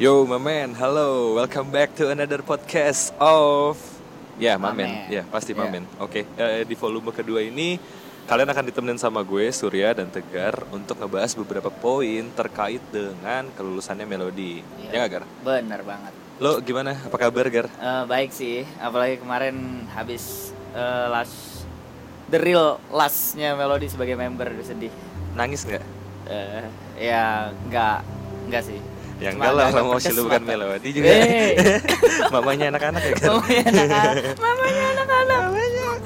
Yo, my man, hello, welcome back to another podcast of ya, man, Mamen. ya pasti my Ya. man. Oke, eh, di volume kedua ini kalian akan ditemenin sama gue Surya dan Tegar untuk ngebahas beberapa poin terkait dengan kelulusannya Melody. Iya. Ya nggak Gar? Bener banget. Lo gimana? Apa kabar Gar? Eh, baik sih, apalagi kemarin habis eh, last the real lastnya Melody sebagai member udah sedih. Nangis nggak? Eh, ya nggak nggak sih. Ya Cuma enggak lah, mau berkesan lu bukan. Melody juga. Eh. Mamanya anak-anak ya Gar? Mamanya anak-anak. Mamanya anak-anak.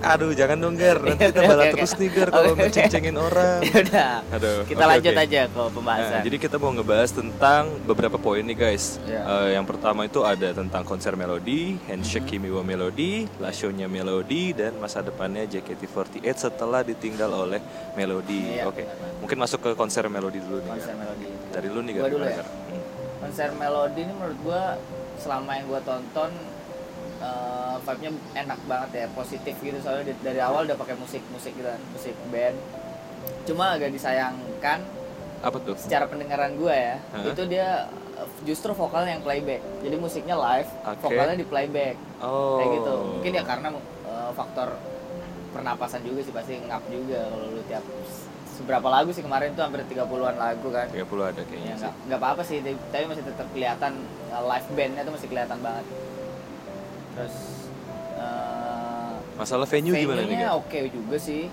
Aduh, jangan dong Gar, nanti kita balas terus nih Gar kalau oke. ngeceng-cengin orang. Ya udah. Aduh, Kita oke, lanjut oke. aja ke Nah, pembahasan. jadi kita mau ngebahas tentang beberapa poin nih guys. Iya. Eh, yang pertama itu ada tentang konser Melody, handshake Kimiwa Melody, last show-nya Melody, dan masa depannya JKT48 setelah ditinggal oleh Melody. Iya, Oke, benar. mungkin masuk ke konser Melody dulu nih. konser. Melody. Dari lu nih Gar, dulu ya? Konser Melody ini menurut gua selama yang gua tonton eh, vibe-nya enak banget ya positif gitu soalnya dari, dari awal udah pakai musik musik gitu kan musik band cuma agak disayangkan Apa tuh? secara pendengaran gua ya Hah? itu dia justru vokalnya yang playback jadi musiknya live Oke. vokalnya di playback Oh. kayak gitu mungkin ya karena eh, faktor pernapasan juga sih pasti ngap juga kalau lu tiap seberapa lagu sih kemarin tuh hampir 30-an lagu kan 30 ada kayaknya ya sih. nggak apa-apa sih tapi masih tetap kelihatan uh, live bandnya tuh masih kelihatan banget terus uh, Masalah venue gimana nih? oke juga sih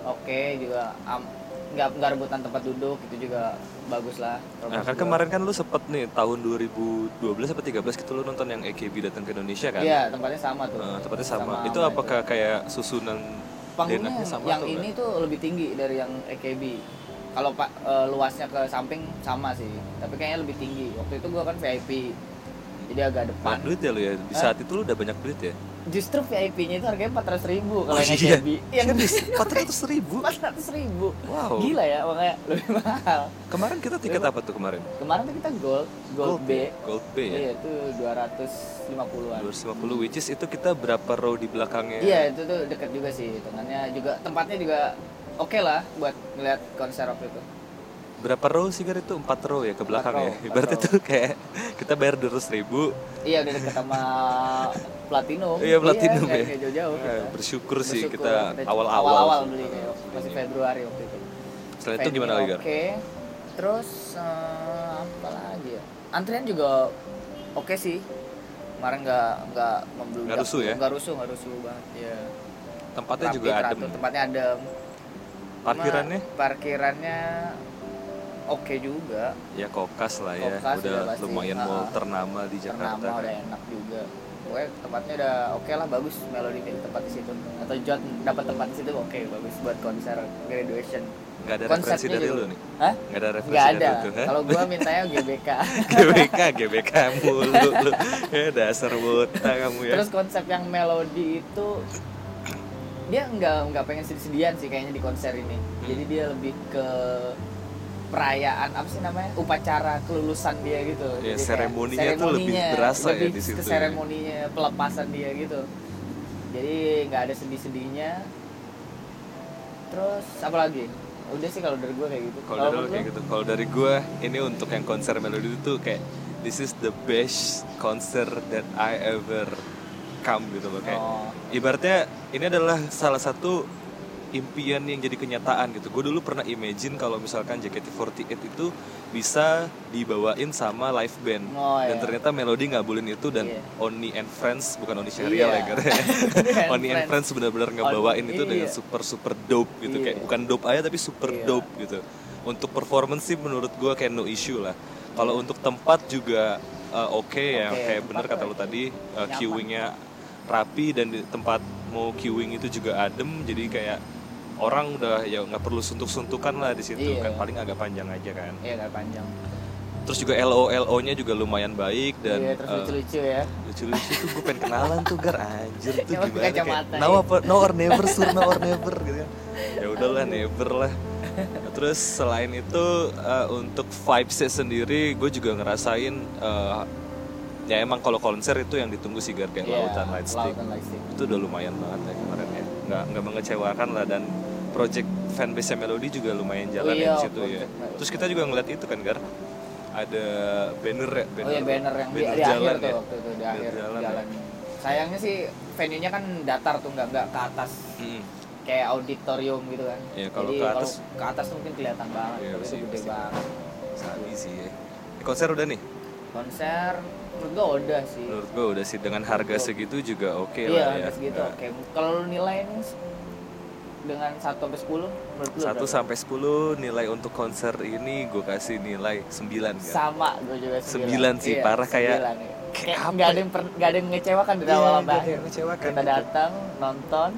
oke juga am- nggak nggak rebutan tempat duduk itu juga bagus lah Nah, kan kemarin kan lu sempet nih tahun 2012 atau 13 gitu lu nonton yang AKB datang ke Indonesia kan? iya tempatnya sama tuh Eh, tempatnya sama. itu sama apakah kayak susunan panggungnya sama yang ini enggak? tuh lebih tinggi dari yang AKB kalau pak eh, luasnya ke samping sama sih tapi kayaknya lebih tinggi waktu itu gua kan VIP jadi agak depan Banyak duit ya lu ya? Di saat itu lu udah banyak duit ya? Justru VIP-nya itu harganya empat ratus ribu kalau Oh, yang iya? Yang Empat ratus ribu? empat ratus ribu Wow. gila ya makanya lebih mahal Kemarin kita tiket apa tuh kemarin? kemarin tuh kita gold gold, B ya? Gold B ya? iya itu dua ratus lima puluhan 250 which is itu kita berapa row di belakangnya? iya itu tuh deket juga sih hitungannya juga tempatnya juga oke lah buat ngeliat konser waktu itu Berapa row sih Gar itu? 4 row ya ke belakang row, ya? empat Ibaratnya row. tuh kayak kita bayar 200 ribu iya udah deket sama platinum Iya platinum nggak- ya. jauh-jauh Nah, kita. bersyukur, sih Bersyukur kita kita awal-awal. awal-awal beli kayak masih. Februari waktu itu Setelah itu gimana lagi? Oke. Terus eh, apa lagi ya? Antrian juga oke sih. Kemarin nggak nggak membludak. Nggak rusuh ya? Nggak rusuh, nggak rusuh banget. Ya. Tempatnya Rapi, juga adem. teratur, Tempatnya adem. Parkirannya? Parkirannya oke juga. Ya kokas lah ya. Kokas udah udah pasti. lumayan Ha-ha. mall ternama di Jakarta. Ternama kan. udah enak juga. Pokoknya tempatnya udah oke lah bagus Melody milih tempat di situ atau Jot dapat tempat di situ oke bagus buat konser graduation. Nggak ada referensi Konsepnya dari juga. lu nih? Hah? Nggak ada referensi Nggak dari ada. lu tuh? hah? Kalau gua mintanya GBK. GBK, GBK mulu lu. Ya dasar buta kamu ya. Terus konsep yang melodi itu dia nggak nggak pengen sedih-sedihan sih kayaknya di konser ini. Hmm. Jadi dia lebih ke perayaan apa sih namanya upacara kelulusan dia gitu. Ya, Jadi seremoninya tuh lebih berasa ya lebih di situ Ke ya. seremoninya pelepasan dia gitu. Jadi nggak ada sedih-sedihnya. Terus apa lagi? Udah sih kalau dari gue kayak gitu. Kalau dari kayak gitu. Kalau dari gua ini untuk yang konser Melody itu tuh kayak this is the best concert that I ever come gitu loh kayak. Oh. Ibaratnya ini adalah salah satu impian yang jadi kenyataan gitu. Gue dulu pernah imagine kalau misalkan JKT48 itu bisa dibawain sama live band Oh, dan iya. ternyata Melody ngabulin itu dan Iya. Oni and Friends bukan Oni Syariah Iya. lah katanya. And Oni and Friends benar-benar ngebawain Oni- itu dengan iya. super super dope gitu Iya. kayak bukan dope aja tapi super Iya. dope gitu. Untuk performance sih menurut gue kayak no issue lah. Kalau untuk tempat juga uh, oke ya Oke, kayak bener kata lo tadi uh, queuingnya rapi dan di tempat mau queuing itu juga adem jadi kayak orang udah ya nggak perlu suntuk-suntukan lah di situ Iya. kan paling agak panjang aja kan Iya nggak panjang. terus juga LO LO nya juga lumayan baik dan iya, terus uh, lucu-lucu ya. lucu-lucu tuh gue pengen kenalan tuh gar anjir tuh pakai gimana kayak now ya. apa now or never sur now or never gitu kan ya udahlah never lah terus selain itu uh, untuk vibesnya sendiri gue juga ngerasain uh, ya emang kalau konser itu yang ditunggu sih gar kayak Iya, lautan lightstick Lautan Lightstick. itu udah lumayan banget ya kemarin ya nggak nggak mengecewakan lah dan project fanbase Melody juga lumayan jalan Oh iya, ya di situ ya terus kita juga ngeliat itu kan gar ada banner ya oh ya banner yang di, di jalan akhir tuh ya. waktu itu di Banner akhir jalan jalan, ya. sayangnya sih venue-nya kan datar tuh nggak nggak ke atas Mm. kayak auditorium gitu kan Iya, kalau jadi ke kalau atas- ke atas mungkin kelihatan banget Iya, pasti- gede pasti. banget Sabi sih ya. Eh, Konser udah nih? konser menurut gua udah sih Menurut gue udah sih dengan harga segitu juga oke iya lah ya. harga segitu Nah, oke kalau lu nilai nih dengan 1 sampai 10 menurut lu 1 berapa? sampai 10 nilai untuk konser ini gue kasih nilai 9 kan. sama gue juga Sembilan sih, parah kayak- sembilan, iya. kayak kayak apa ada ya? yang per- nggak ada yang ngecewakan dari Iya, awal sampai ada akhir kita gitu. datang nonton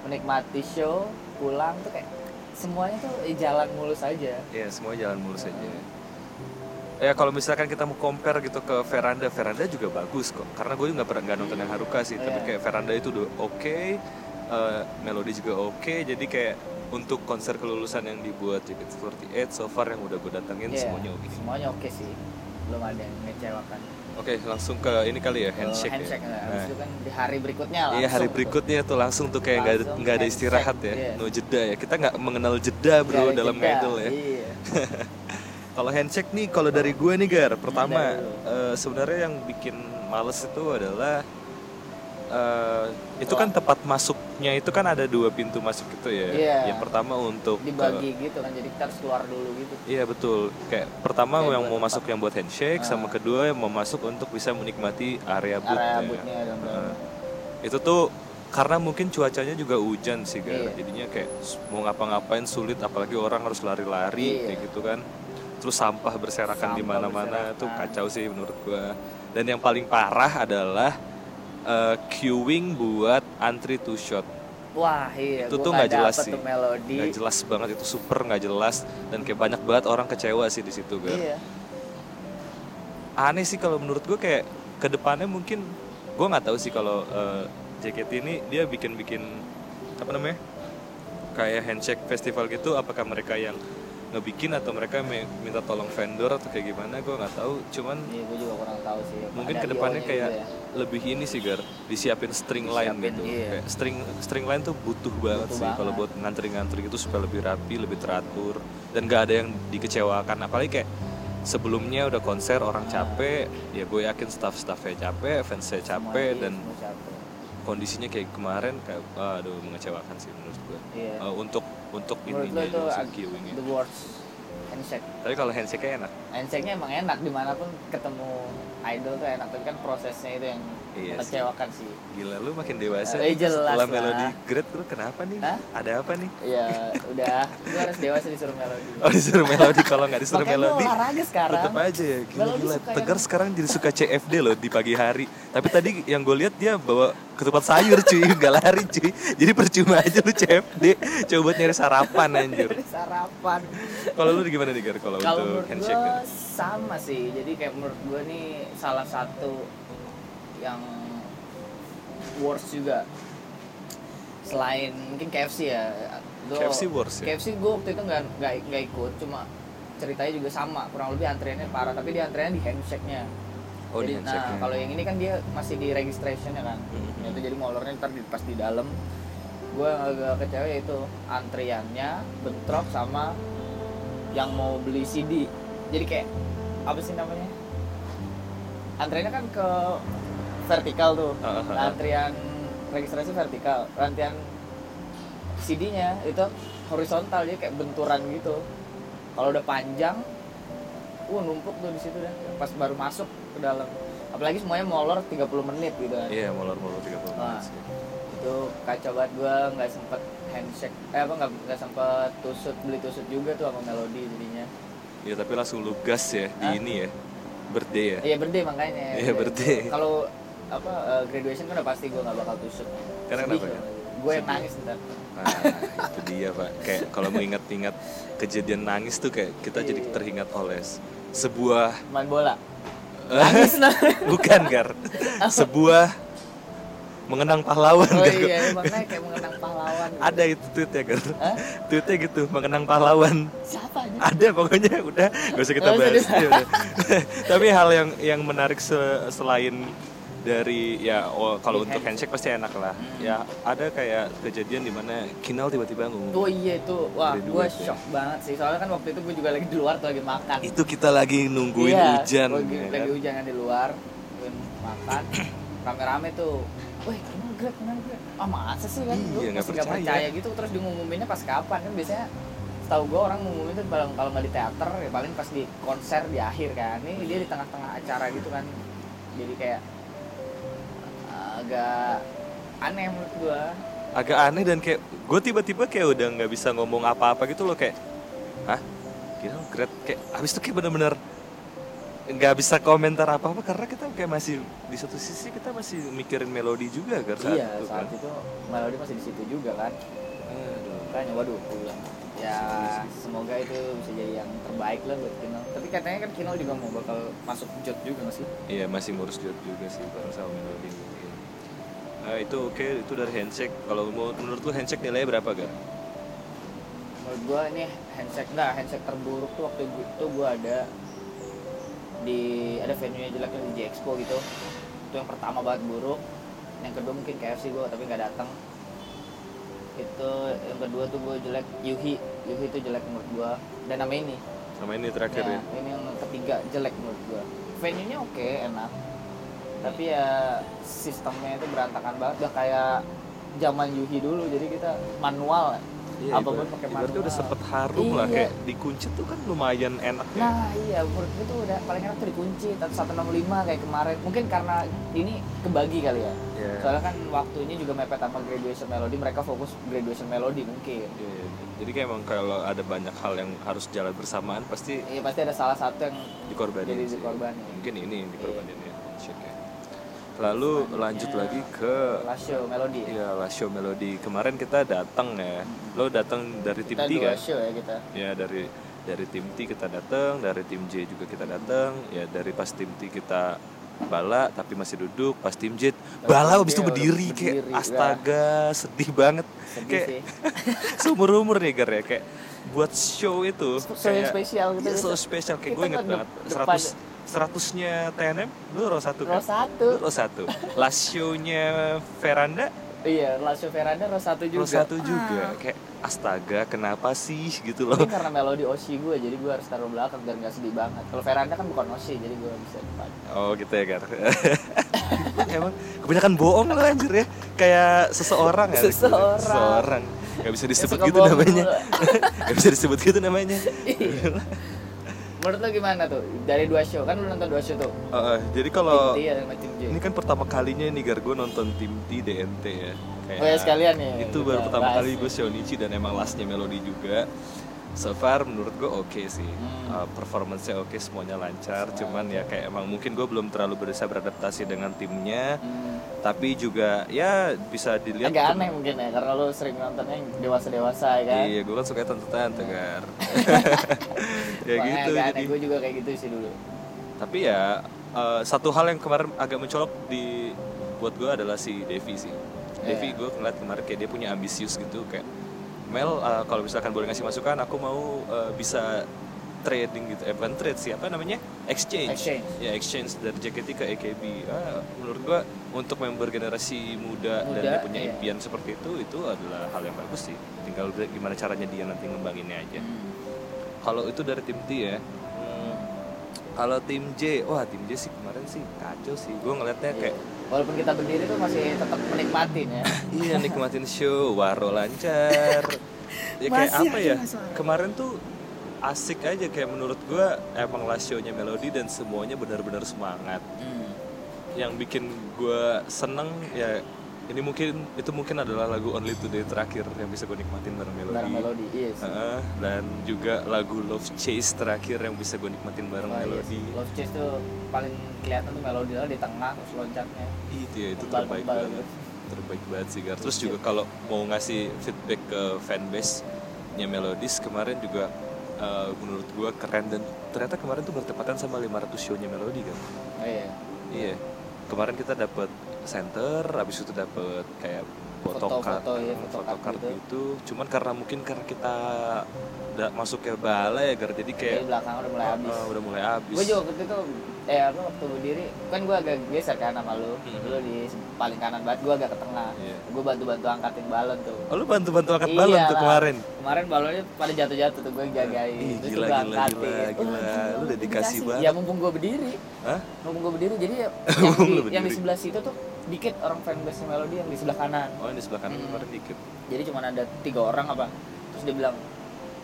menikmati show pulang tuh kayak semuanya tuh eh, jalan mulus aja Iya, semua jalan mulus aja. Ya kalau misalkan kita mau compare gitu ke Veranda, Veranda juga bagus kok. Karena gue nggak pernah nggak nonton yang Haruka sih, tapi Iya. kayak Veranda itu udah oke, eh, melodi juga oke. Jadi kayak untuk konser kelulusan yang dibuat JKT48 so far yang udah gue datengin Iya, semuanya oke. semuanya oke sih belum ada yang mengecewakan Oke, langsung ke ini kali ya Ke handshake, handshake ya. nah, Nah, itu kan di hari berikutnya langsung Iya hari berikutnya tuh langsung tuh kayak nggak nggak ada istirahat ya, iya. no jeda ya. Kita nggak mengenal jeda bro dalam jeda, idol ya. iya. Kalau handshake nih, kalau dari gue nih Gar, pertama eh, sebenarnya yang bikin males itu adalah eh, itu kan tempat masuknya itu kan ada dua pintu masuk itu ya. Iya. Yang pertama untuk dibagi gitu kan jadi kita harus keluar dulu gitu Iya betul. Kayak pertama Kayak yang mau tempat. masuk yang buat handshake, sama Ah. kedua yang mau masuk untuk bisa menikmati area booth. area bootnya Heeh. itu tuh karena mungkin cuacanya juga hujan sih Gar. Iya. jadinya kayak mau ngapa-ngapain sulit apalagi orang harus lari-lari Iya. kayak gitu kan terus sampah berserakan di mana-mana tuh kacau sih menurut gua dan yang paling parah adalah eh, queuing buat antri two shot. Wah iya Itu tuh nggak jelas sih. nggak jelas banget itu super nggak jelas. Dan kayak banyak banget orang kecewa sih di situ iya. Aneh sih kalau menurut gue kayak ke depannya mungkin gue nggak tahu sih kalau eh, JKT ini dia bikin-bikin apa namanya kayak handshake festival gitu apakah mereka yang ngebikin atau mereka me- minta tolong vendor atau kayak gimana gue nggak tahu cuman iya gue juga kurang tahu sih mungkin ke depannya kayak ya. lebih ini sih gar disiapin string line Disiapin, gitu iya. kayak string string line tuh butuh banget Butuh sih kalau buat ngantri-ngantri gitu supaya lebih rapi lebih teratur dan gak ada yang dikecewakan apalagi kayak sebelumnya udah konser orang capek ya gue yakin staff-staffnya capek fansnya capek Semua- dan. Kondisinya kayak kemarin kayak aduh mengecewakan sih menurut gue iya. Eh, untuk untuk menurut ininya itu ag- the worst. Handshake. Tapi kalau handshake enak? Handshake-nya emang enak di mana pun ketemu idol tuh enak tapi kan prosesnya itu yang Iya sih. mengecewakan sih gila lu makin dewasa Eh, jelas setelah lah. melodi great lu kenapa nih Hah? ada apa nih Iya, udah. Gue harus dewasa disuruh melodi. Oh disuruh melodi kalau nggak disuruh Makanya melodi gue olahraga sekarang. tetap aja ya gila, Melodi gila. Tegar yang- sekarang jadi suka CFD loh di pagi hari tapi tadi yang gue lihat dia bawa ketupat sayur cuy nggak lari cuy jadi percuma aja lu CFD coba buat nyari sarapan anjir Sarapan. kalau lu gimana nih Gar kalau untuk menurut handshake gue sama sih. Jadi kayak menurut gue nih salah satu yang worst juga. Selain mungkin KFC ya. Gua- KFC worst ya? KFC gue waktu itu nggak nggak ikut, cuma ceritanya juga sama kurang lebih antriannya parah tapi di antriannya di handshake-nya oh di Jadi, handshake nah kalau yang ini kan dia masih di registration ya kan Mhm. itu jadi molornya ntar di, pas di dalam gue agak kecewa yaitu antriannya bentrok sama yang mau beli CD jadi kayak apa sih namanya antriannya kan ke vertikal tuh. Nah, antrian registrasi vertikal antrian CD-nya itu horizontal jadi kayak benturan gitu kalau udah panjang uh numpuk tuh di situ dah pas baru masuk ke dalam apalagi semuanya molor 30 menit gitu kan iya molor-molor 30 Wah. menit sih. itu kacau banget gue nggak sempet handshake eh apa nggak nggak sempet tusut beli tusut juga tuh sama melodi jadinya Iya tapi langsung lu gas ya di Hah? ini ya birthday ya iya birthday makanya Iya, birthday. kalau apa eh, graduation kan udah pasti gue nggak bakal tusuk Karena Sedih kenapa. Kan? gue yang nangis ntar Nah, itu dia pak. Kayak kalau mengingat-ingat kejadian nangis tuh kayak kita jadi Iya. teringat oleh sebuah main bola nangis lah bukan gar, sebuah mengenang pahlawan oh Gar. iya makanya kayak mengenang pahlawan gitu. Ada itu tweetnya Hah? tweetnya gitu mengenang pahlawan. siapa aja Ada pokoknya udah gak usah kita usah bahas. Ya udah. Tapi hal yang yang menarik se- selain dari ya oh, kalau Di untuk handshake pasti enak lah Hmm. ya ada kayak kejadian di mana Kinal tiba-tiba ngomong Oh iya itu, wah gue ya. shock banget sih Soalnya kan waktu itu gue juga lagi di luar tuh lagi makan itu kita lagi nungguin Iya, hujan lagi, ya lagi kan? hujan di luar nungguin makan Rame-rame tuh Wih, kenal grab, kenal grab Ah masa sih kan, Iya, gue nggak percaya. percaya gitu Terus diumuminnya pas kapan, kan biasanya Tahu gue orang ngumumin tuh kalau kalau nggak di teater ya paling pas di konser di akhir kan. Ini dia di tengah-tengah acara gitu kan. Jadi kayak agak aneh menurut gue agak aneh dan kayak gue tiba-tiba kayak udah nggak bisa ngomong apa-apa gitu loh kayak hah? Kinal great kayak habis itu kayak bener-bener nggak bisa komentar apa-apa karena kita kayak masih di satu sisi kita masih mikirin melodi juga kan saat iya itu saat kan. itu melodi masih di situ juga kan. Makanya waduh gue bilang ya semoga itu bisa jadi yang terbaik lah buat Kinal tapi katanya kan Kinal juga mau bakal masuk jod juga nggak sih? Iya masih ngurus job juga sih bareng sama mungkin. Nah itu oke itu dari handshake. Kalau mau menurut lu handshake nilainya berapa gak? menurut gua ini handshake enggak handshake terburuk tuh waktu itu gua ada di ada venue nya jelek di J Expo gitu. Itu yang pertama banget buruk. Yang kedua mungkin KFC gua tapi nggak datang. Itu yang kedua tuh gua jelek Yuhi. Yuhi itu jelek menurut gua. Dan nama ini. Sama ini terakhir ya, ya. ini yang ketiga jelek menurut gua. Venue nya oke enak. Tapi ya sistemnya itu berantakan banget. Udah kayak zaman Yuhi dulu jadi kita manual apa pun ibarat- pakai ibaratnya udah manual. sempet harum lah Iya. kayak dikunci tuh kan lumayan enak ya. Nah iya menurut gue tuh udah paling enak tuh dikunci 165 kayak kemarin Mungkin karena ini kebagi kali ya Iya. Soalnya kan waktunya juga mepet sama graduation melody Mereka fokus graduation melody mungkin Iya, iya. Jadi kayak emang kalau ada banyak hal yang harus jalan bersamaan pasti Iya pasti ada salah satu yang dikorbanin jadi dikorbanin Mungkin ini yang dikorbanin ya. handshake ya. Lalu lanjut lagi ke Last show melody. Ya last show melody. Kemarin kita datang ya. Lo datang dari tim T kan? show ya kita. Ya dari dari tim T kita datang dari tim J juga kita datang. Ya dari pas tim T kita bala tapi masih duduk pas tim J bala habis itu udah berdiri kayak berdiri, astaga sedih banget. Sedih kayak seumur umur nih Gar ya. Kayak buat show itu Show yang kayak- spesial gitu, iya, so gitu. spesial. Kayak gue inget kan banget dep- seratus seratusnya TNM lu row satu kan? Row satu. Lu row satu. Last show-nya Veranda? Iya last show Veranda row satu juga. row satu juga. Kayak astaga kenapa sih? gitu loh. Mungkin karena melodi Oshi gue jadi gue harus taruh belakang biar nggak sedih banget. Kalau Veranda kan bukan Oshi jadi gue bisa depan. Oh gitu ya Gar. Emang kebanyakan bohong lo anjir ya. Kayak seseorang ya Seseorang. Seseorang. Gak bisa disebut suka gitu namanya. Gak bisa disebut gitu namanya Menurut lo gimana tuh? Dari dua show, kan lu nonton dua show tuh oh, Jadi kalau J Ini kan pertama kalinya nih Gar Gue nonton tim T DNT ya Kayak Oh ya sekalian ya Itu kita baru pertama bahas kali ya. gue Shonichi Dan emang lastnya Melody juga So far menurut gue oke sih Hmm. Uh, Performance-nya oke semuanya lancar Cuman ya kayak emang mungkin gue belum terlalu bisa beradaptasi dengan timnya Hmm, Tapi juga ya bisa dilihat Agak aneh mungkin ya, karena lu sering nontonnya yang dewasa-dewasa ya kan Iya, gue kan suka tante-tante Gar. ya Makanya gitu. agak Jadi. aneh, gue juga kayak gitu sih dulu Tapi ya eh, satu hal yang kemarin agak mencolok di buat gue adalah si Devi sih. Devi Iya. gue ngeliat kemarin kayak dia punya ambisius gitu kayak Mel eh, kalau misalkan boleh ngasih masukan aku mau eh, bisa trading gitu eh bukan trade sih apa namanya exchange Exchange. ya exchange dari JKT ke AKB ah, menurut gua untuk member generasi muda, dan Muda, dia punya iya. impian seperti itu itu adalah hal yang bagus sih tinggal gimana caranya dia nanti ngembanginnya aja Hmm. kalau itu dari tim T ya kalau tim J wah tim J sih kemarin sih kacau sih gue ngeliatnya Iya. kayak Walaupun kita berdiri tuh masih tetap menikmatin ya iya nikmatin show waro lancar ya kayak Masih apa aja ya masalah. kemarin tuh asik aja kayak menurut gue emang last show-nya Melody dan semuanya benar-benar semangat Hmm. yang bikin gue seneng ya ini mungkin itu mungkin adalah lagu Only Today terakhir yang bisa gue nikmatin bareng Melody, Bareng melodi, iya sih Heeh, dan juga lagu Love Chase terakhir yang bisa gue nikmatin bareng Oh, Melody. sih. Love Chase tuh paling kelihatan tuh melodi lah di tengah terus loncatnya. Itu ya itu terbaik kembal banget. Gitu. terbaik banget sih Gar. Terus juga kalau mau ngasih feedback ke fanbase nya Melodies kemarin juga eh, menurut gue keren dan ternyata kemarin tuh bertepatan sama 500 show-nya Melody kan? Oh iya. Iya. Kemarin kita dapat center, habis itu dapat kayak photocard Foto-foto, ya, eh, photocard photocard gitu. gitu cuman karena mungkin karena kita udah masuk ke bala ya Gar jadi kayak Jadi belakang udah mulai habis. eh, udah mulai habis gue juga waktu itu eh apa waktu berdiri kan gue agak geser kan sama lu Mhm. lu di paling kanan banget gue agak ke tengah Iya. gue bantu bantu angkatin balon tuh oh, lu bantu bantu angkat balon Iya tuh lah. kemarin kemarin balonnya pada jatuh jatuh tuh gue jagain Ih, terus gila, gila, angkatin gila, gila. Lu dedikasi banget. ya mumpung gue berdiri Hah? mumpung gue berdiri jadi ya yang di, yang di sebelah situ tuh dikit orang fanbase melodi yang di sebelah kanan oh ini sebelah kanan Hmm. dikit jadi cuma ada tiga orang apa terus dia bilang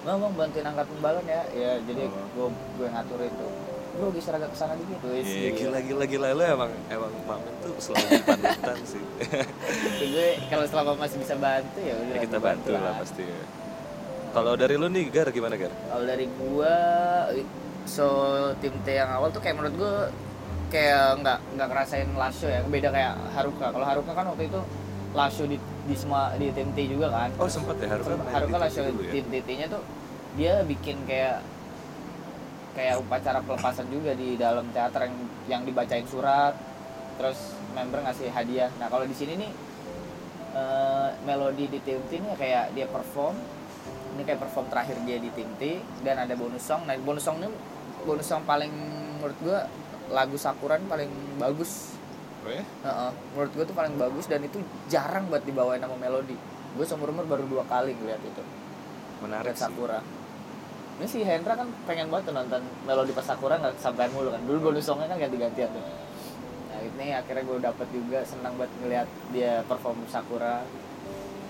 bang bang bantuin angkatin balon ya ya jadi Oh. gue gue ngaturin tuh bro geser agak ke sana dikit Wih, Iya, gila. gila gila lu emang emang Mamen tuh selalu jadi panutan sih. Tapi gue kalau selama masih bisa bantu ya udah ya, kita gue bantu lah pasti. Kalau dari lu nih Gar gimana Gar? Kalau dari gua so tim T yang awal tuh kayak menurut gua kayak nggak nggak ngerasain last show ya beda kayak Haruka kalau Haruka kan waktu itu last show di di semua di tim T juga kan Oh sempat ya Haruka. main Haruka di show TV dulu ya? nya tuh dia bikin kayak kayak upacara pelepasan juga di dalam teater yang yang dibacain surat terus member ngasih hadiah nah kalau di sini nih eh, melodi di tim T ini kayak dia perform ini kayak perform terakhir dia di tim T dan ada bonus song nah bonus song ini bonus song paling menurut gua lagu Sakuran paling bagus. Oh ya? Heeh, menurut gue tuh paling bagus dan itu jarang buat dibawain sama melodi gue seumur umur baru dua kali ngeliat itu. Menarik Lihat sih. Sakura. Ini si Hendra kan pengen banget tuh nonton melodi pas Sakura nggak sampai mulu kan. Dulu bonus songnya kan ganti-gantian tuh. Nah ini akhirnya gue dapet juga senang banget ngeliat dia perform Sakura.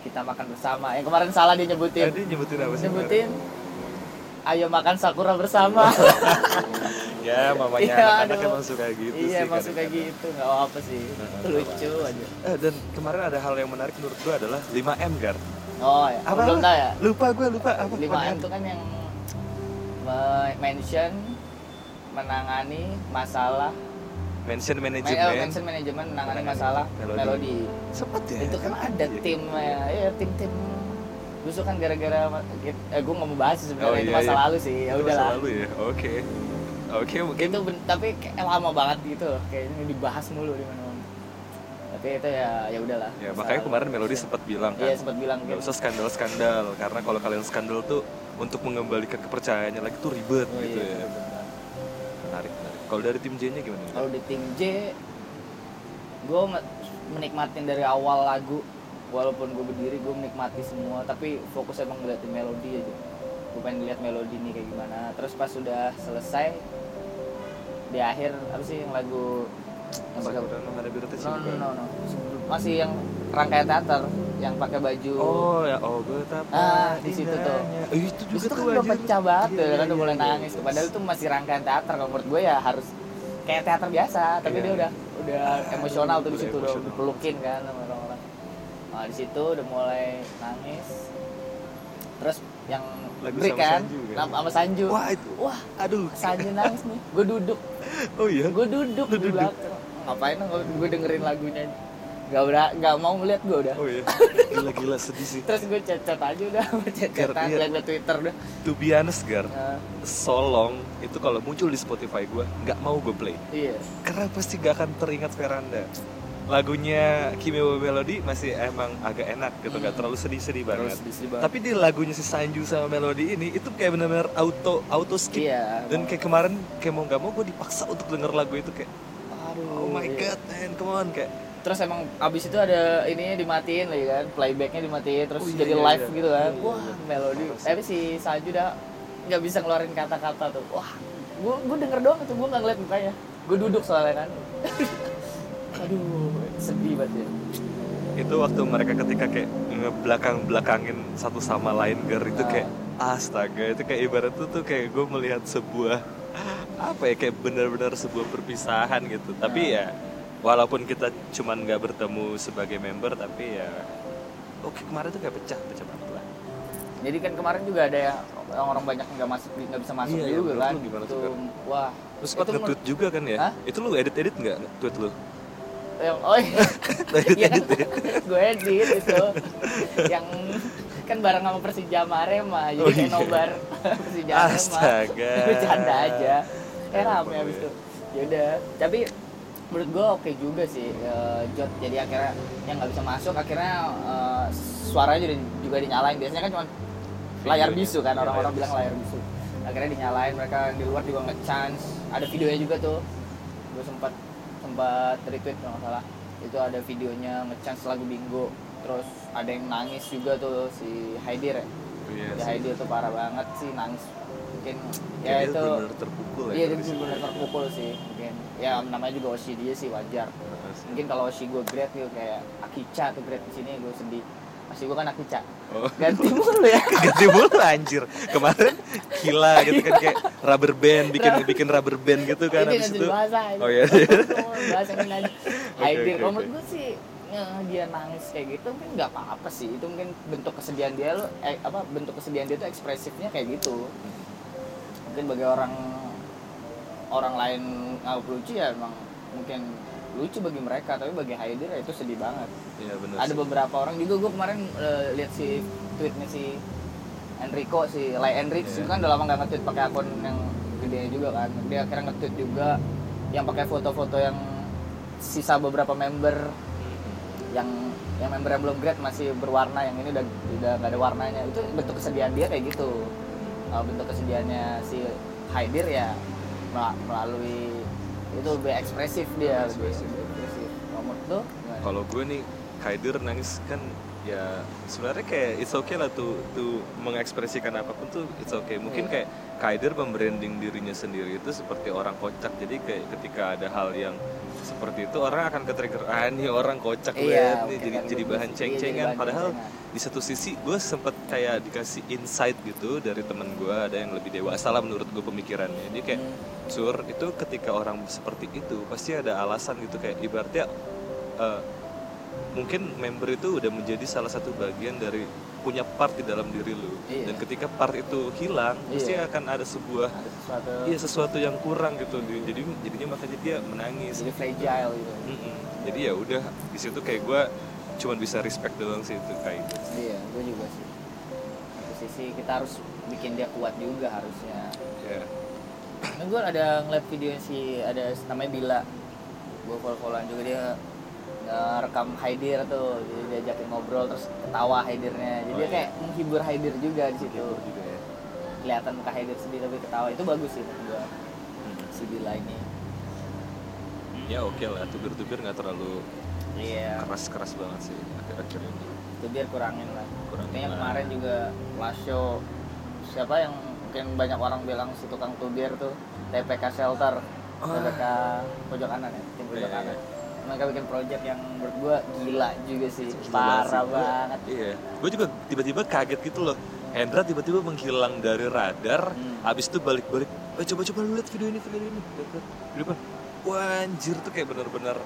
Kita makan bersama. Yang kemarin salah dia nyebutin. Tadi nyebutin apa sih? nyebutin ayo makan Sakura bersama Ya mamanya Iya, anak-anak emang suka gitu sih. iya emang suka gitu nggak apa sih Heeh. lucu aja Eh, dan kemarin ada hal yang menarik menurut gua adalah 5M Gar. oh ya Apa? belum tahu ya Lupa gua lupa apa? 5M itu kan yang me- mention menangani masalah Mention ma- eh, manajemen. mention manajemen menangani masalah melodi. melodi, Sempat ya. itu kan ada Iya. tim ya ya tim-tim Justru kan gara-gara eh, gue nggak mau bahas sih sebenarnya Oh, itu iya, masa iya. lalu sih ya Itu masa udahlah lalu ya. Oke. Oke mungkin itu tapi kayak lama banget gitu loh kayaknya dibahas mulu di mana tapi itu ya ya udahlah Ya makanya kemarin Melody sempat bilang kan. iya sempat bilang gitu usah skandal-skandal karena kalau kalian skandal tuh untuk mengembalikan kepercayaannya lagi tuh ribet oh, gitu iya, ya. bener. Menarik, menarik. Kalau dari tim J-nya gimana? Kalau di tim J, gue menikmatin dari awal lagu, walaupun gue berdiri gue menikmati semua, tapi fokus emang ngeliatin melodi aja. Gue pengen lihat melodi nih kayak gimana. Terus pas sudah selesai, di akhir apa sih yang lagu yang pakai no no, no, no, masih yang rangkaian teater yang pakai baju Oh ya, oh betapa Ah, di situ tuh. Eh, itu juga tuh kan udah pecah banget Iya, tuh, iya, kan udah iya, mulai iya, nangis iya. tuh. Padahal itu masih rangkaian teater kalau menurut gue ya harus kayak teater biasa, tapi Iya. dia udah udah emosional tuh di situ udah dipelukin kan sama orang-orang. Nah, di situ udah mulai nangis. Terus yang Lagu break sama kan, Sanju kan? sama Sanju. Wah, itu. Wah, Aduh. Sanju nangis nih. Gue duduk, Oh iya. gue duduk Lu di duduk? belakang. Ngapain gue dengerin lagunya? Gak udah, gak mau ngeliat gue udah. Oh iya. Gila-gila sedih sih. Terus gue chat-chat aja udah, chat-chatan, Iya. liat-liat Twitter udah. To be honest, Gar, Nah, Solong itu kalau muncul di Spotify gue nggak mau gue play iya. karena pasti gak akan teringat Veranda lagunya Kimi wa Melody masih emang agak enak gitu nggak Hmm. terlalu sedih-sedih banget Terus diisi banget. tapi di lagunya si Sanju sama Melody ini itu kayak benar-benar auto auto skip Iya. dan kayak kemarin kayak mau nggak mau gue dipaksa untuk denger lagu itu kayak aduh. oh my iya. god man come on kayak Terus emang abis itu ada ininya dimatiin lagi kan, playbacknya dimatiin, terus Oh, iya, jadi iya, live iya. gitu kan. Iya, iya, Wah, iya. melodi. Parah sih. Tapi si Sanju dah nggak bisa ngeluarin kata-kata tuh. Wah, gua gua denger doang tuh, gua nggak ngeliat mukanya. Gua duduk soalnya kan. aduh, sedih banget ya. itu waktu mereka ketika kayak ngebelakang belakangin satu sama lain Gar itu Ah. kayak astaga itu kayak ibarat tuh tuh kayak gue melihat sebuah apa ya kayak benar-benar sebuah perpisahan gitu tapi Ah. ya walaupun kita cuman nggak bertemu sebagai member tapi ya oke kemarin tuh kayak pecah pecah banget lah Jadi kan kemarin juga ada yang orang-orang banyak nggak masuk, nggak bisa masuk Iya, juga kan. lu gimana tuh, Tuh, Gar? wah. terus sempat nge-tweet juga kan ya Hah? itu lu edit edit nggak tweet lu yang oh iya. Iya, ya gue edit itu. Yang kan bareng sama Persija sama Arema jadi Oh, iya. nobar Persija Arema Astaga. bercanda aja. Eh rame abis ya. itu yaudah tapi menurut gue oke juga sih uh, Jot. Jadi akhirnya yang nggak bisa masuk akhirnya uh, suaranya juga, juga dinyalain. Biasanya kan cuma layar bisu kan orang-orang bilang layar bisu. Akhirnya dinyalain mereka di luar juga nge chance ada videonya juga tuh. Gue sempat sempat retweet kalau nggak salah. Itu ada videonya nge chance lagu bingo. Terus ada yang nangis juga tuh si Haidir ya. Iya si. Haidir tuh parah banget sih nangis. Mungkin ya dia itu bener-bener terpukul ya iya dia benar terpukul sih mungkin. Ya namanya juga Oshi dia sih wajar. Mungkin kalau Oshi gue grade gitu kayak Akica tuh grade di sini gue sedih Oshi gue kan Akica Oh. ganti mulu ya. Ganti mulu anjir. Kemarin gila gitu kan kayak rubber band bikin bikin rubber band gitu kan habis itu. bahasa oh iya. bahasa kalau oke. menurut gue sih ya, dia nangis kayak gitu mungkin nggak apa-apa sih. Itu mungkin bentuk kesedihan dia lo eh, apa bentuk kesedihan dia tuh ekspresifnya kayak gitu. Mungkin bagi orang orang lain nganggap lucu ya emang mungkin lucu bagi mereka tapi bagi Haidir ya itu sedih banget. Iya bener ada sih. beberapa orang juga gue kemarin eh, lihat si tweetnya si Enrico si Lai Enrich Iya. itu kan udah lama gak nge-tweet pakai akun yang gede juga kan. Dia akhirnya nge-tweet juga yang pakai foto-foto yang sisa beberapa member yang yang member yang belum grade masih berwarna yang ini udah udah gak ada warnanya. Itu bentuk kesedihan dia kayak gitu. Uh, bentuk kesedihannya si Haidir ya mel- melalui itu lebih ekspresif dia lebih Ekspresif. ekspresif Kalau menurut lu gimana? kalau gue nih Kaidir nangis kan ya sebenarnya kayak it's okay lah tuh tuh mengekspresikan apa pun tuh it's okay mungkin Iya. kayak Kaidir membranding dirinya sendiri itu seperti orang kocak jadi kayak ketika ada hal yang seperti itu orang akan ke trigger ah ini orang kocak Iya, banget nih jadi jadi bahan ceng-cengan. padahal di satu sisi gue sempet kayak dikasih insight gitu dari temen gue ada yang lebih dewasa lah menurut gue pemikirannya. Dia kayak Hmm. sur itu ketika orang seperti itu pasti ada alasan gitu. Kayak ibaratnya eh, mungkin member itu udah menjadi salah satu bagian dari punya part di dalam diri lu. Iya. dan ketika part itu hilang pasti Iya. akan ada sebuah ada sesuatu. iya sesuatu yang kurang gitu. Jadi jadinya makanya dia menangis. Jadi fragile gitu. Mm-mm. jadi ya udah di situ kayak gue cuman bisa respect doang sih itu kayak gitu. iya gue juga sih. Satu sisi kita harus bikin dia kuat juga harusnya. Ya nah, gue ada ngeliat video si ada namanya Bila. Gue follow followan juga dia eh, rekam Haidir tuh jadi diajakin ngobrol terus ketawa Haidirnya. Jadi Oh, iya. kayak menghibur Haidir juga di situ. Juga ya. Kelihatan muka Haidir sedih tapi ketawa itu bagus sih menurut gue Hmm. si Bila ini ya oke lah tubir-tubir nggak terlalu iya. keras-keras banget sih akhir-akhir ini. Itu biar kurangin lah. Kurangin Kayaknya lah. kemarin juga last show siapa yang mungkin banyak orang bilang si tukang tubir tuh TPK Shelter. Oh. TPK pojok kanan ya tim pojok Iya, iya. kanan mereka bikin project yang menurut gua gila juga sih Gila parah sih. Banget Iya, gue juga tiba-tiba kaget gitu loh. Hendra tiba-tiba menghilang dari radar, Hmm. abis itu balik-balik. Eh coba-coba lu lihat video ini, video ini. Video apa? Wah anjir tuh kayak bener-bener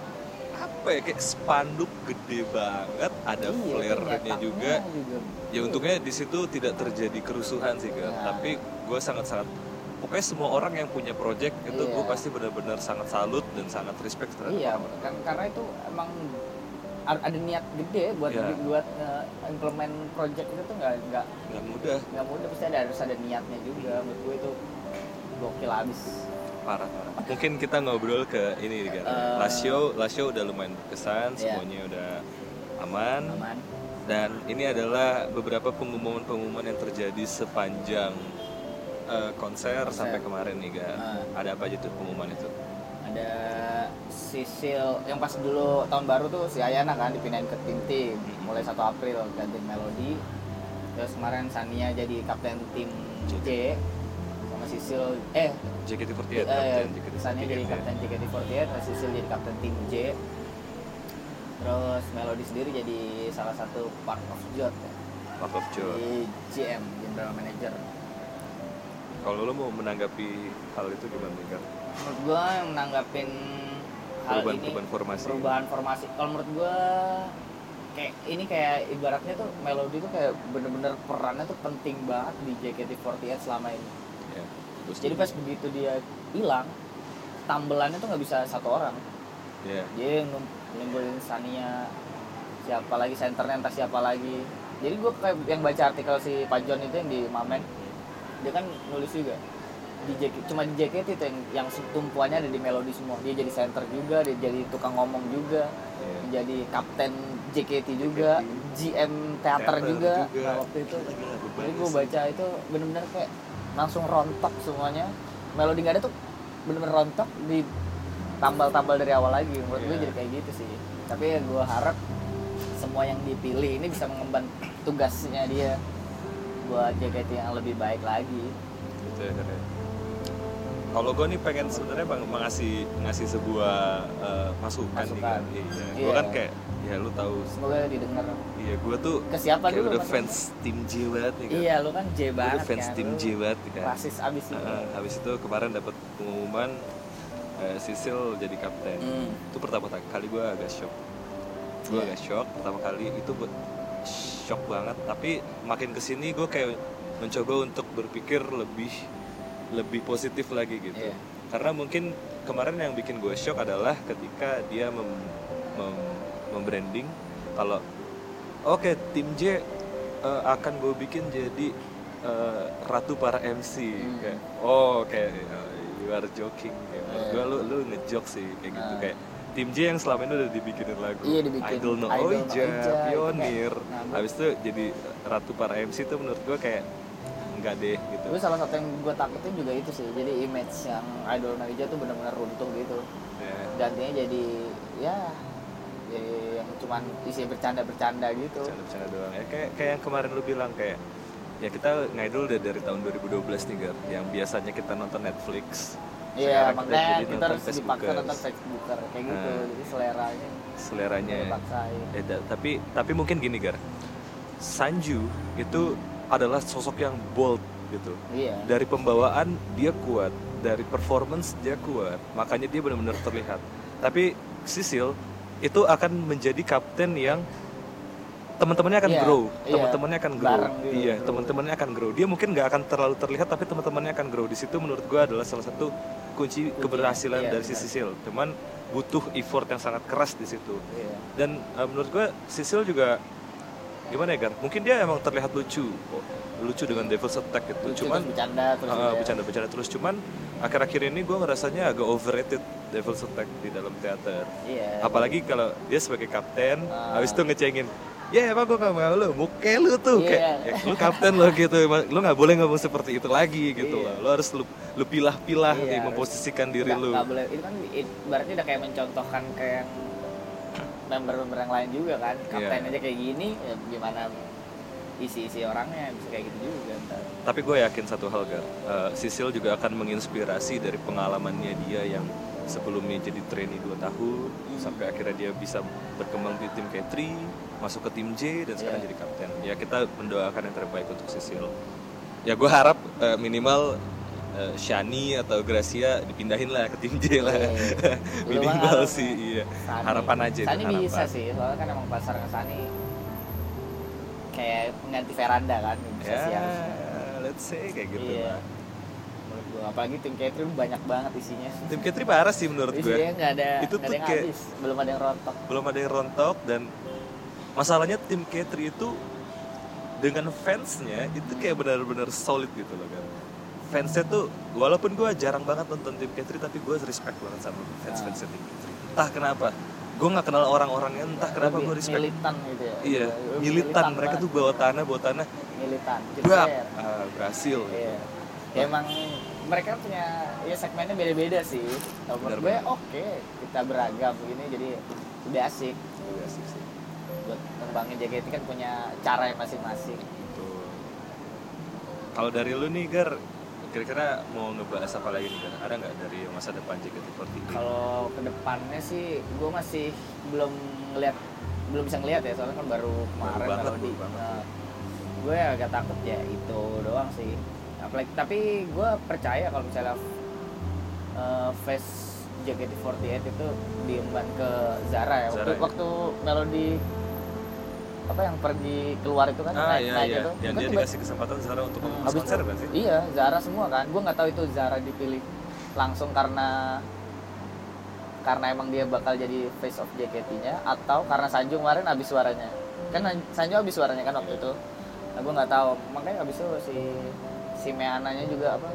apa ya kayak spanduk gede banget, ada Iya, flare-nya juga. juga. Ya untungnya di situ tidak terjadi kerusuhan sih kan. Nah. Tapi gue sangat-sangat pokoknya semua orang yang punya project itu Iya. gue pasti benar-benar sangat salut dan sangat respect terhadap iya kan karena itu emang ada niat gede buat Iya. buat eh, implement project itu tuh nggak nggak nggak mudah. nggak mudah pasti ada harus ada niatnya juga. Menurut gue itu gokil abis. Parah parah. Mungkin kita ngobrol ke ini kan last show last show udah lumayan berkesan Iya. semuanya udah aman. Aman. Dan ini adalah beberapa pengumuman-pengumuman yang terjadi sepanjang eh, konser, Konser. sampai kemarin nih kan Ah. ada apa aja tuh pengumuman itu? Ada Sisil yang pas dulu tahun baru tuh si Ayana kan dipindahin ke tim tim. Mulai 1 April ganti Melody. Terus kemarin Sania jadi kapten tim J sama Sisil eh JKT48 eh, kapten JKT48 Sania jadi ya. kapten JKT48 terus Sisil jadi kapten tim J. Terus Melody sendiri jadi salah satu part of Jot ya, Part of Joy. di GM General Manager kalau lo mau menanggapi hal itu gimana nih kan menurut gua yang menanggapin hal perubahan ini perubahan formasi. perubahan formasi. Kalau menurut gua kayak ini kayak ibaratnya tuh melodi tuh kayak bener-bener perannya tuh penting banget di JKT48 selama ini. Ya, gua jadi pas begitu dia hilang tambelannya tuh nggak bisa satu orang. Ya dia yang nimbulin Sania siapa lagi senternya entah siapa lagi. Jadi gua kayak yang baca artikel si Pak John itu yang di Mamen dia kan nulis juga. Di JKT, cuma di JKT itu yang yang tumpuannya ada di melodi semua. Dia jadi center juga dia jadi tukang ngomong juga. Iya. menjadi kapten JKT juga GM teater, Teater juga, juga. Nah, waktu itu jadi gue baca itu bener-bener kayak langsung rontok semuanya. Melodi nggak ada tuh bener-bener rontok di tambal-tambal dari awal lagi. Menurut gue Iya. jadi kayak gitu sih. Tapi ya gue harap semua yang dipilih ini bisa mengemban tugasnya dia buat JKT yang lebih baik lagi gitu ya kan ya. Kalau gue nih pengen sebenarnya bang mengasih ngasih sebuah eh, masukan, nih Masukan. kan. Iya. Gue Iya. kan kayak ya lu tahu semoga didengar iya gue tuh ke siapa dulu udah fans tim J banget nih kan. iya lu kan J banget udah fans kan tim J banget nih kan. rasis abis itu Heeh, habis itu kemarin dapat pengumuman eh, Sisil jadi kapten. Hmm. Itu pertama kali gue agak shock. Gue Iya. agak shock pertama kali itu buat shock banget. Tapi makin ke sini gue kayak mencoba untuk berpikir lebih lebih positif lagi gitu. Iya. Karena mungkin kemarin yang bikin gue shock adalah ketika dia mem, mem- membranding kalau oke tim J eh, akan gue bikin jadi eh, ratu para MC Hmm. kayak oh kayak you are joking kayak Iya. gue lu lu ngejok sih kayak gitu Ah. kayak tim J yang selama ini udah dibikinin lagu Iya, dibikin. Idol No Idol No Oija, Oija, itu Pionir kayak- nah, gua- habis itu jadi ratu para MC itu menurut gue kayak enggak deh gitu Gue salah satu yang gue takutin juga itu sih. Jadi image yang idol Naija tuh benar-benar runtuh gitu. Ya. Gantinya jadi ya jadi yang cuman isi bercanda-bercanda gitu. bercanda-bercanda doang ya kayak kayak yang kemarin lu bilang kayak ya kita ngidol udah dari tahun 2012 nih Gar yang biasanya kita nonton Netflix Iya, kita makanya kita, nonton harus dipaksa nonton Facebooker kayak gitu. Nah. Jadi seleranya. Seleranya dipaksain. ya, da- tapi tapi mungkin gini Gar. Sanju itu adalah sosok yang bold gitu. Iya. dari pembawaan dia kuat dari performance dia kuat makanya dia benar-benar terlihat. Tapi Sisil itu akan menjadi kapten yang teman-temannya akan Iya, grow. iya. teman-temannya akan grow. Iya teman-temannya akan grow. Dia mungkin nggak akan terlalu terlihat tapi teman-temannya akan grow. Di situ menurut gua adalah salah satu kunci keberhasilan iya, dari si benar. Sisil cuman butuh effort yang sangat keras di situ Iya. dan eh, menurut gue Sisil juga gimana ya Gar mungkin dia emang terlihat lucu lucu dengan Devil's Attack gitu Lucu, cuman bercanda terus gitu ya. bercanda-bercanda terus cuman akhir-akhir ini gue ngerasanya agak overrated Devil's Attack di dalam teater Iya. apalagi kalau dia sebagai kapten Ah. habis itu ngecengin ya emang gue gak mau lu muka lu tuh Iya. kayak "Ya, lu kapten lo gitu. Lu nggak boleh ngomong seperti itu lagi gitu Iya. loh. Lu harus lu, lu pilah-pilah Iya, nih memposisikan diri Nggak- lu. nggak boleh. Itu kan berarti udah kayak mencontohkan kayak yang member-member yang lain juga kan. Kapten Iya. aja kayak gini ya gimana isi-isi orangnya bisa kayak gitu juga ntar. Tapi gue yakin satu hal Gar, Eh, Sisil juga akan menginspirasi dari pengalamannya dia yang sebelumnya jadi trainee 2 tahun sampai akhirnya dia bisa berkembang di tim K3, masuk ke tim J dan sekarang Iya. jadi kapten. Ya kita mendoakan yang terbaik untuk Sisil. Ya gue harap eh, minimal eh, Shani atau Gracia dipindahin lah ke tim J lah. Iya, iya. Lu minimal sih iya. Sani. Harapan aja itu, Sani bisa harapan. sih soalnya kan emang pasar Sani kayak pengganti veranda kan bisa sih harusnya. let's say kayak gitu iya lah. apalagi tim Catherine banyak banget isinya Tim K3 parah sih menurut gue. isinya nggak ada Itu nggak tuh ada yang kayak- habis belum ada yang rontok belum ada yang rontok dan masalahnya tim K3 itu dengan fansnya itu kayak benar-benar solid gitu loh kan. Fansnya tuh walaupun gue jarang banget nonton tim K3 tapi gue respect banget sama fans fansnya tim K3 entah kenapa gue nggak kenal orang-orangnya entah kenapa gue respect. militan gitu ya? Iya militan mereka tuh bawa tanah bawa tanah. Militan brak ah, berhasil Iya. Ya, emang mereka punya ya segmennya beda-beda sih. Kalau menurut gue oke kita beragam begini jadi udah asik ngembangin JKT kan punya cara yang masing-masing. Kalau dari lu nih Gar kira-kira mau ngebahas apa lagi nih Gar ada nggak dari masa depan JKT48 Kalau ke depannya sih gue masih belum ngeliat belum bisa ngeliat ya soalnya kan baru kemarin baru banget. Nah, gue agak takut ya itu doang sih. Apalagi tapi gue percaya kalau misalnya uh, face JKT48 itu diemban ke Zara ya. Waktu, Zara ya. waktu melodi apa yang pergi keluar itu kan Ah naik iya naik iya, itu. Kan dia tiba- dikasih kesempatan Zara untuk Hmm, habis konser kan sih? Iya, Zara semua kan. Gue nggak tahu itu Zara dipilih langsung karena karena emang dia bakal jadi face of JKT-nya atau karena Sanjung kemarin habis suaranya. Kan Sanjung habis suaranya kan waktu itu. Nah, gue nggak tahu. Makanya habis itu si si Meananya juga apa?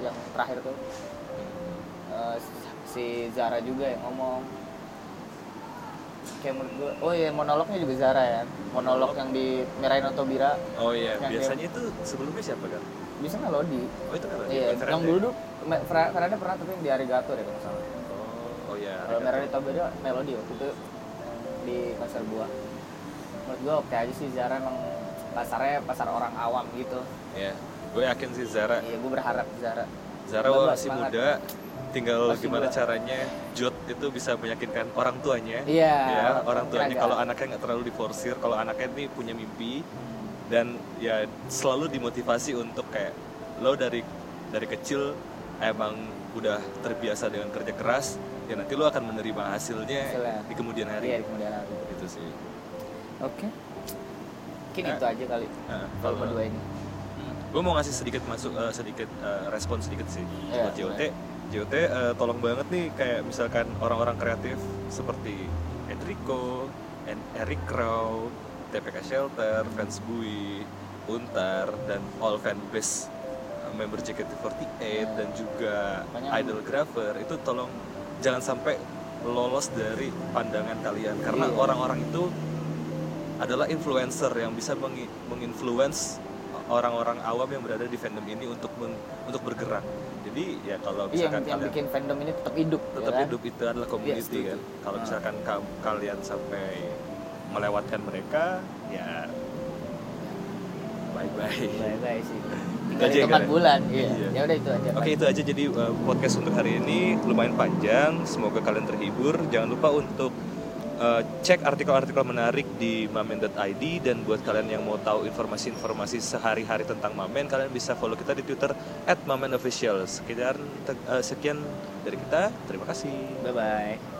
yang terakhir tuh Eh, si Zara juga yang ngomong kayak menurut gue oh iya monolognya juga Zara ya. Monolog yang di Merain Otobira. Oh iya, Yang biasanya itu sebelumnya siapa kan? bisa melodi Oh itu kan iya yang dulu tuh pernah tapi yang di Arigato deh kalau salah. Oh, oh iya. kalau Merain Otobira melodi waktu itu di konser gua menurut gua oke aja sih Zara emang pasarnya pasar orang awam gitu. Iya. Gue yakin sih Zara. Iya gua berharap Zara. Zara masih muda, tinggal Masih gimana muda. caranya Jod itu bisa meyakinkan orang tuanya. Iya, Ya, orang tuanya agak- kalau anaknya nggak terlalu diforsir, kalau anaknya ini punya mimpi dan ya selalu dimotivasi untuk kayak lo dari dari kecil emang udah terbiasa dengan kerja keras, ya nanti lo akan menerima hasilnya Hasilnya. di kemudian iya hari. di kemudian hari Itu sih. oke mungkin Eh. itu aja kali Nah, kalau berdua ini gue mau ngasih sedikit masuk eh, sedikit eh, respon sedikit sih Iya, buat JOT JOT eh, tolong banget nih kayak misalkan orang-orang kreatif seperti Enrico, En- Eric Crow, TPK Shelter, Fans Bui, Untar dan all fanbase eh, member JKT48 dan juga Banyak. Idol Graver itu tolong jangan sampai lolos dari pandangan kalian karena Iya. orang-orang itu adalah influencer yang bisa mengi- menginfluence orang-orang awam yang berada di fandom ini untuk men- untuk bergerak. Jadi ya kalau iya yang, misalkan yang kalian bikin fandom ini tetap hidup tetap ya kan? hidup itu adalah community setuju. kan. Kalau Ah. misalkan ka- kalian sampai melewatkan mereka, ya bye bye. bye bye sih tinggal ya, hitungan Kak, ya? bulan iya Iya. ya udah itu aja Oke itu aja jadi uh, podcast untuk hari ini lumayan panjang. Semoga kalian terhibur. Jangan lupa untuk uh, cek artikel-artikel menarik di mamen.id dan buat kalian yang mau tahu informasi-informasi sehari-hari tentang Mamen, kalian bisa follow kita di Twitter @mamenofficial. Sekian uh, sekian dari kita. Terima kasih. bye bye